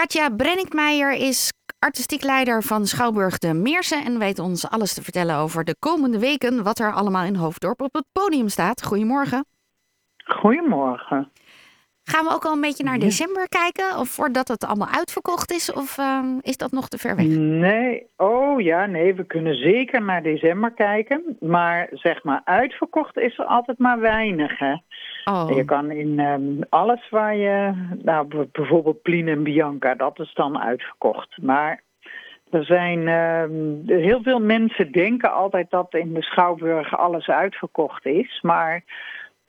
Katja Brenninkmeijer is artistiek leider van Schouwburg de Meersen en weet ons alles te vertellen over de komende weken, wat er allemaal in Hoofddorp op het podium staat. Goedemorgen. Goedemorgen. Gaan we ook al een beetje naar december kijken? Of voordat het allemaal uitverkocht is? Of ehm, is dat nog te ver weg? Nee, oh ja, nee, we kunnen zeker naar december kijken. Maar zeg maar, uitverkocht is er altijd maar weinig. Hè? Oh. Je kan in ehm, alles waar je, nou bijvoorbeeld Plien en Bianca, dat is dan uitverkocht. Maar er zijn ehm, heel veel mensen denken altijd dat in de Schouwburg alles uitverkocht is. Maar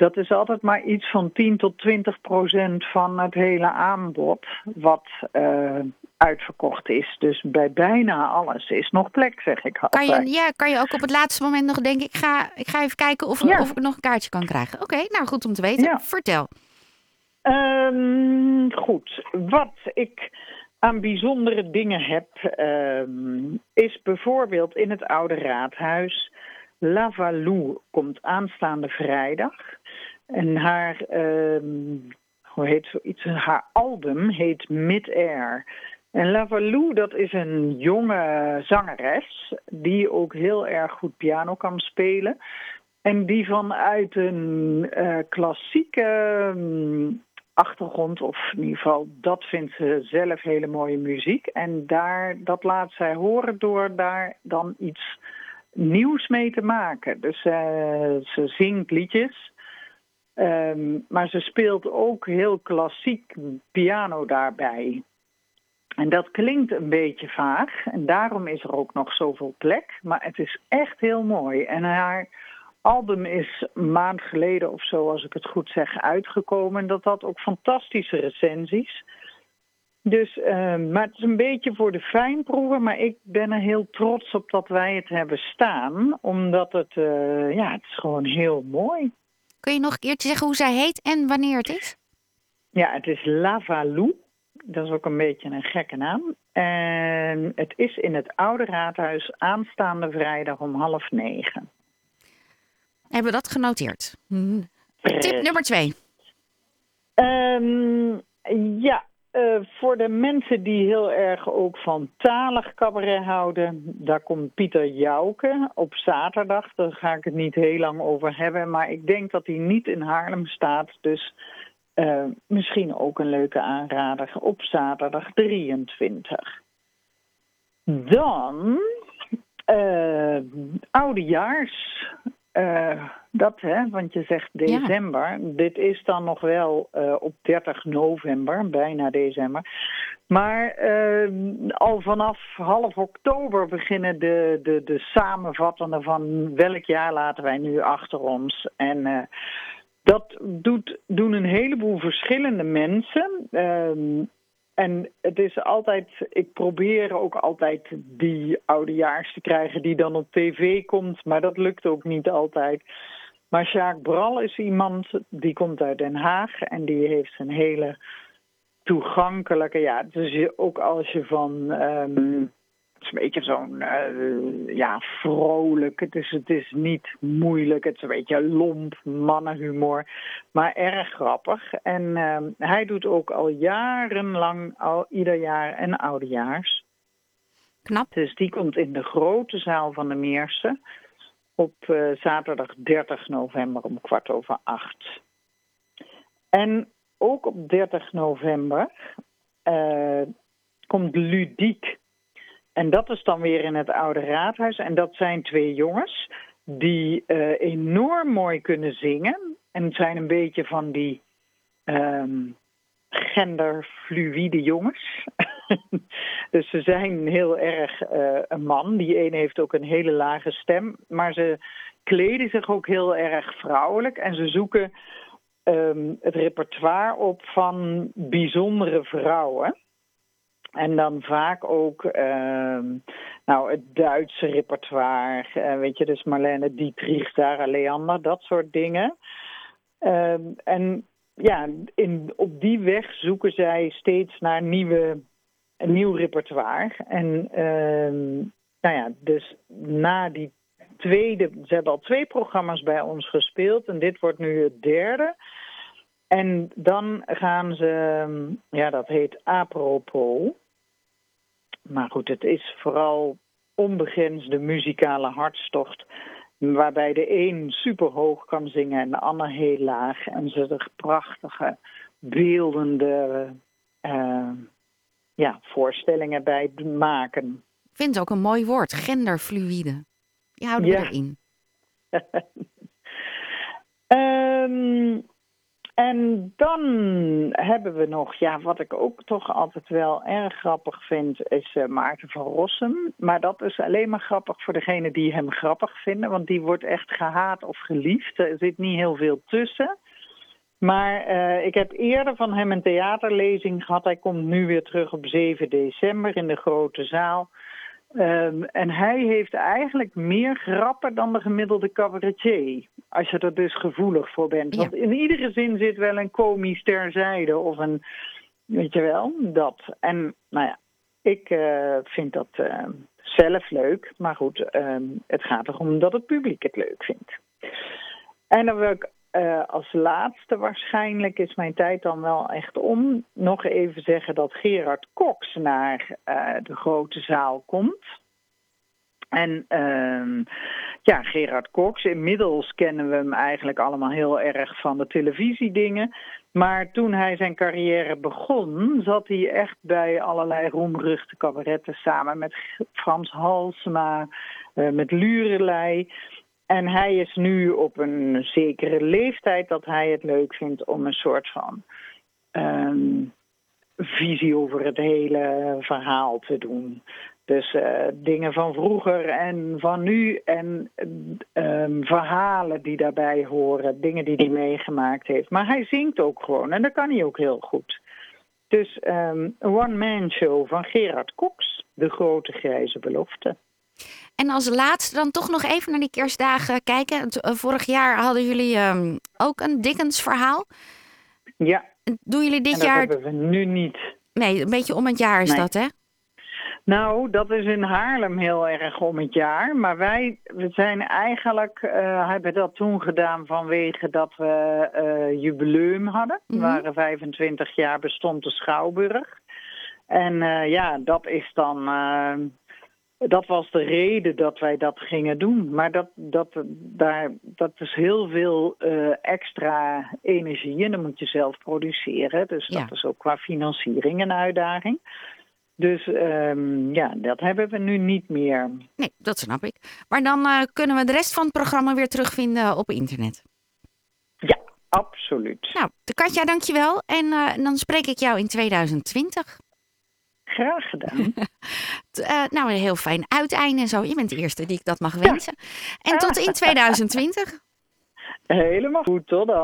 dat is altijd maar iets van 10 tot 20 procent van het hele aanbod wat uh, uitverkocht is. Dus bij bijna alles is nog plek, zeg ik altijd. Kan je, ja, kan je ook op het laatste moment nog denken, ik ga, ik ga even kijken of, of ik nog een kaartje kan krijgen. Oké, nou goed om te weten. Ja. Vertel. Um, goed, wat ik aan bijzondere dingen heb, um, is bijvoorbeeld in het Oude Raadhuis. Lavalou komt aanstaande vrijdag. En haar, uh, hoe heet zoiets? Haar album heet Mid-Air. En Lavalou, dat is een jonge zangeres die ook heel erg goed piano kan spelen. En die vanuit een uh, klassieke um, achtergrond, of in ieder geval dat vindt ze zelf hele mooie muziek. En daar, dat laat zij horen door daar dan iets nieuws mee te maken. Dus uh, ze zingt liedjes. Um, maar ze speelt ook heel klassiek piano daarbij. En dat klinkt een beetje vaag en daarom is er ook nog zoveel plek. Maar het is echt heel mooi. En haar album is een maand geleden of zo, als ik het goed zeg, uitgekomen. En dat had ook fantastische recensies. Dus, uh, maar het is een beetje voor de fijnproeven. Maar ik ben er heel trots op dat wij het hebben staan. Omdat het, uh, ja, het is gewoon heel mooi. Kun je nog een keertje zeggen hoe zij heet en wanneer het is? Ja, het is Lavalou. Dat is ook een beetje een gekke naam. En het is in het Oude Raadhuis aanstaande vrijdag om half negen. Hebben we dat genoteerd? Tip nummer twee. Um, ja, uh, voor de mensen die heel erg ook van talig cabaret houden, daar komt Pieter Jouke op zaterdag. Daar ga ik het niet heel lang over hebben, maar ik denk dat hij niet in Haarlem staat. Dus uh, misschien ook een leuke aanrader op zaterdag 23. Dan uh, oudejaars. Uh, dat hè, want je zegt december. Ja. Dit is dan nog wel uh, op 30 november, bijna december. Maar uh, al vanaf half oktober beginnen de, de, de samenvattenden van welk jaar laten wij nu achter ons. En uh, dat doet, doen een heleboel verschillende mensen. Ehm, en het is altijd, ik probeer ook altijd die oudejaars te krijgen die dan op tv komt, maar dat lukt ook niet altijd. Maar Jacques Bral is iemand die komt uit Den Haag en die heeft een hele toegankelijke, ja, dus ook als je van, um, het is een beetje zo'n, uh, ja, vrolijk, het is, het is niet moeilijk, het is een beetje lomp, mannenhumor, maar erg grappig. En um, hij doet ook al jarenlang, al ieder jaar en oudejaars. Knap. Dus die komt in de grote zaal van de Meersen op uh, zaterdag 30 november om kwart over acht. En ook op 30 november uh, komt Ludiek. En dat is dan weer in het Oude Raadhuis. En dat zijn twee jongens die uh, enorm mooi kunnen zingen. En het zijn een beetje van die um, genderfluïde jongens. dus ze zijn heel erg uh, een man. Die ene heeft ook een hele lage stem. Maar ze kleden zich ook heel erg vrouwelijk. En ze zoeken um, het repertoire op van bijzondere vrouwen. En dan vaak ook uh, nou, het Duitse repertoire. Uh, weet je, dus Marlene Dietrich, Sarah Leander, dat soort dingen. Uh, en ja, in, op die weg zoeken zij steeds naar nieuwe, een nieuw repertoire. En uh, nou ja, dus na die tweede, ze hebben al twee programma's bij ons gespeeld en dit wordt nu het derde. En dan gaan ze, ja, dat heet apropos. Maar goed, het is vooral onbegrensde muzikale hartstocht. Waarbij de een super hoog kan zingen en de ander heel laag. En ze er prachtige, beeldende uh, ja, voorstellingen bij maken. Ik vind het ook een mooi woord, genderfluïde. Die houden we erin. um, En dan hebben we nog, ja, wat ik ook toch altijd wel erg grappig vind, is uh, Maarten van Rossum. Maar dat is alleen maar grappig voor degene die hem grappig vinden, want die wordt echt gehaat of geliefd. Er zit niet heel veel tussen. Maar uh, ik heb eerder van hem een theaterlezing gehad. Hij komt nu weer terug op 7 december in de grote zaal. Um, en hij heeft eigenlijk meer grappen dan de gemiddelde cabaretier. Als je er dus gevoelig voor bent. Want in iedere zin zit wel een komisch terzijde of een, weet je wel, dat. En nou ja, ik uh, vind dat uh, zelf leuk. Maar goed, uh, het gaat erom dat het publiek het leuk vindt. En dan wil ik uh, als laatste waarschijnlijk is mijn tijd dan wel echt om. Nog even zeggen dat Gerard Cox naar uh, de grote zaal komt. En uh, ja, Gerard Cox, inmiddels kennen we hem eigenlijk allemaal heel erg van de televisiedingen. Maar toen hij zijn carrière begon, zat hij echt bij allerlei roemruchte cabaretten samen met Frans Halsema, uh, met Lurelei. En hij is nu op een zekere leeftijd dat hij het leuk vindt om een soort van um, visie over het hele verhaal te doen. Dus uh, dingen van vroeger en van nu en um, verhalen die daarbij horen, dingen die hij meegemaakt heeft. Maar hij zingt ook gewoon en dat kan hij ook heel goed. Dus um, een one-man show van Gerard Cox, De Grote Grijze Belofte. En als laatste dan toch nog even naar die kerstdagen kijken. Vorig jaar hadden jullie um, ook een Dickens verhaal. Ja. Doen jullie dit en dat jaar... hebben we nu niet. Nee, een beetje om het jaar is Nee. dat hè? Nou, dat is in Haarlem heel erg om het jaar. Maar wij we zijn eigenlijk, uh, hebben dat toen gedaan vanwege dat we uh, jubileum hadden. Mhm. We waren 25 jaar bestond de Schouwburg. En uh, ja, dat is dan dat was de reden dat wij dat gingen doen. Maar dat, dat, daar, dat is heel veel uh, extra energie en dat moet je zelf produceren. Dus Ja. dat is ook qua financiering een uitdaging. Dus um, ja, dat hebben we nu niet meer. Nee, dat snap ik. Maar dan uh, kunnen we de rest van het programma weer terugvinden op internet. Ja, absoluut. Nou, Katja, dankjewel. En uh, dan spreek ik jou in 2020. Graag gedaan. uh, nou, een heel fijn uiteinde en zo. Je bent de eerste die ik dat mag wensen. Ja. En tot in 2020. Helemaal goed, tot dan.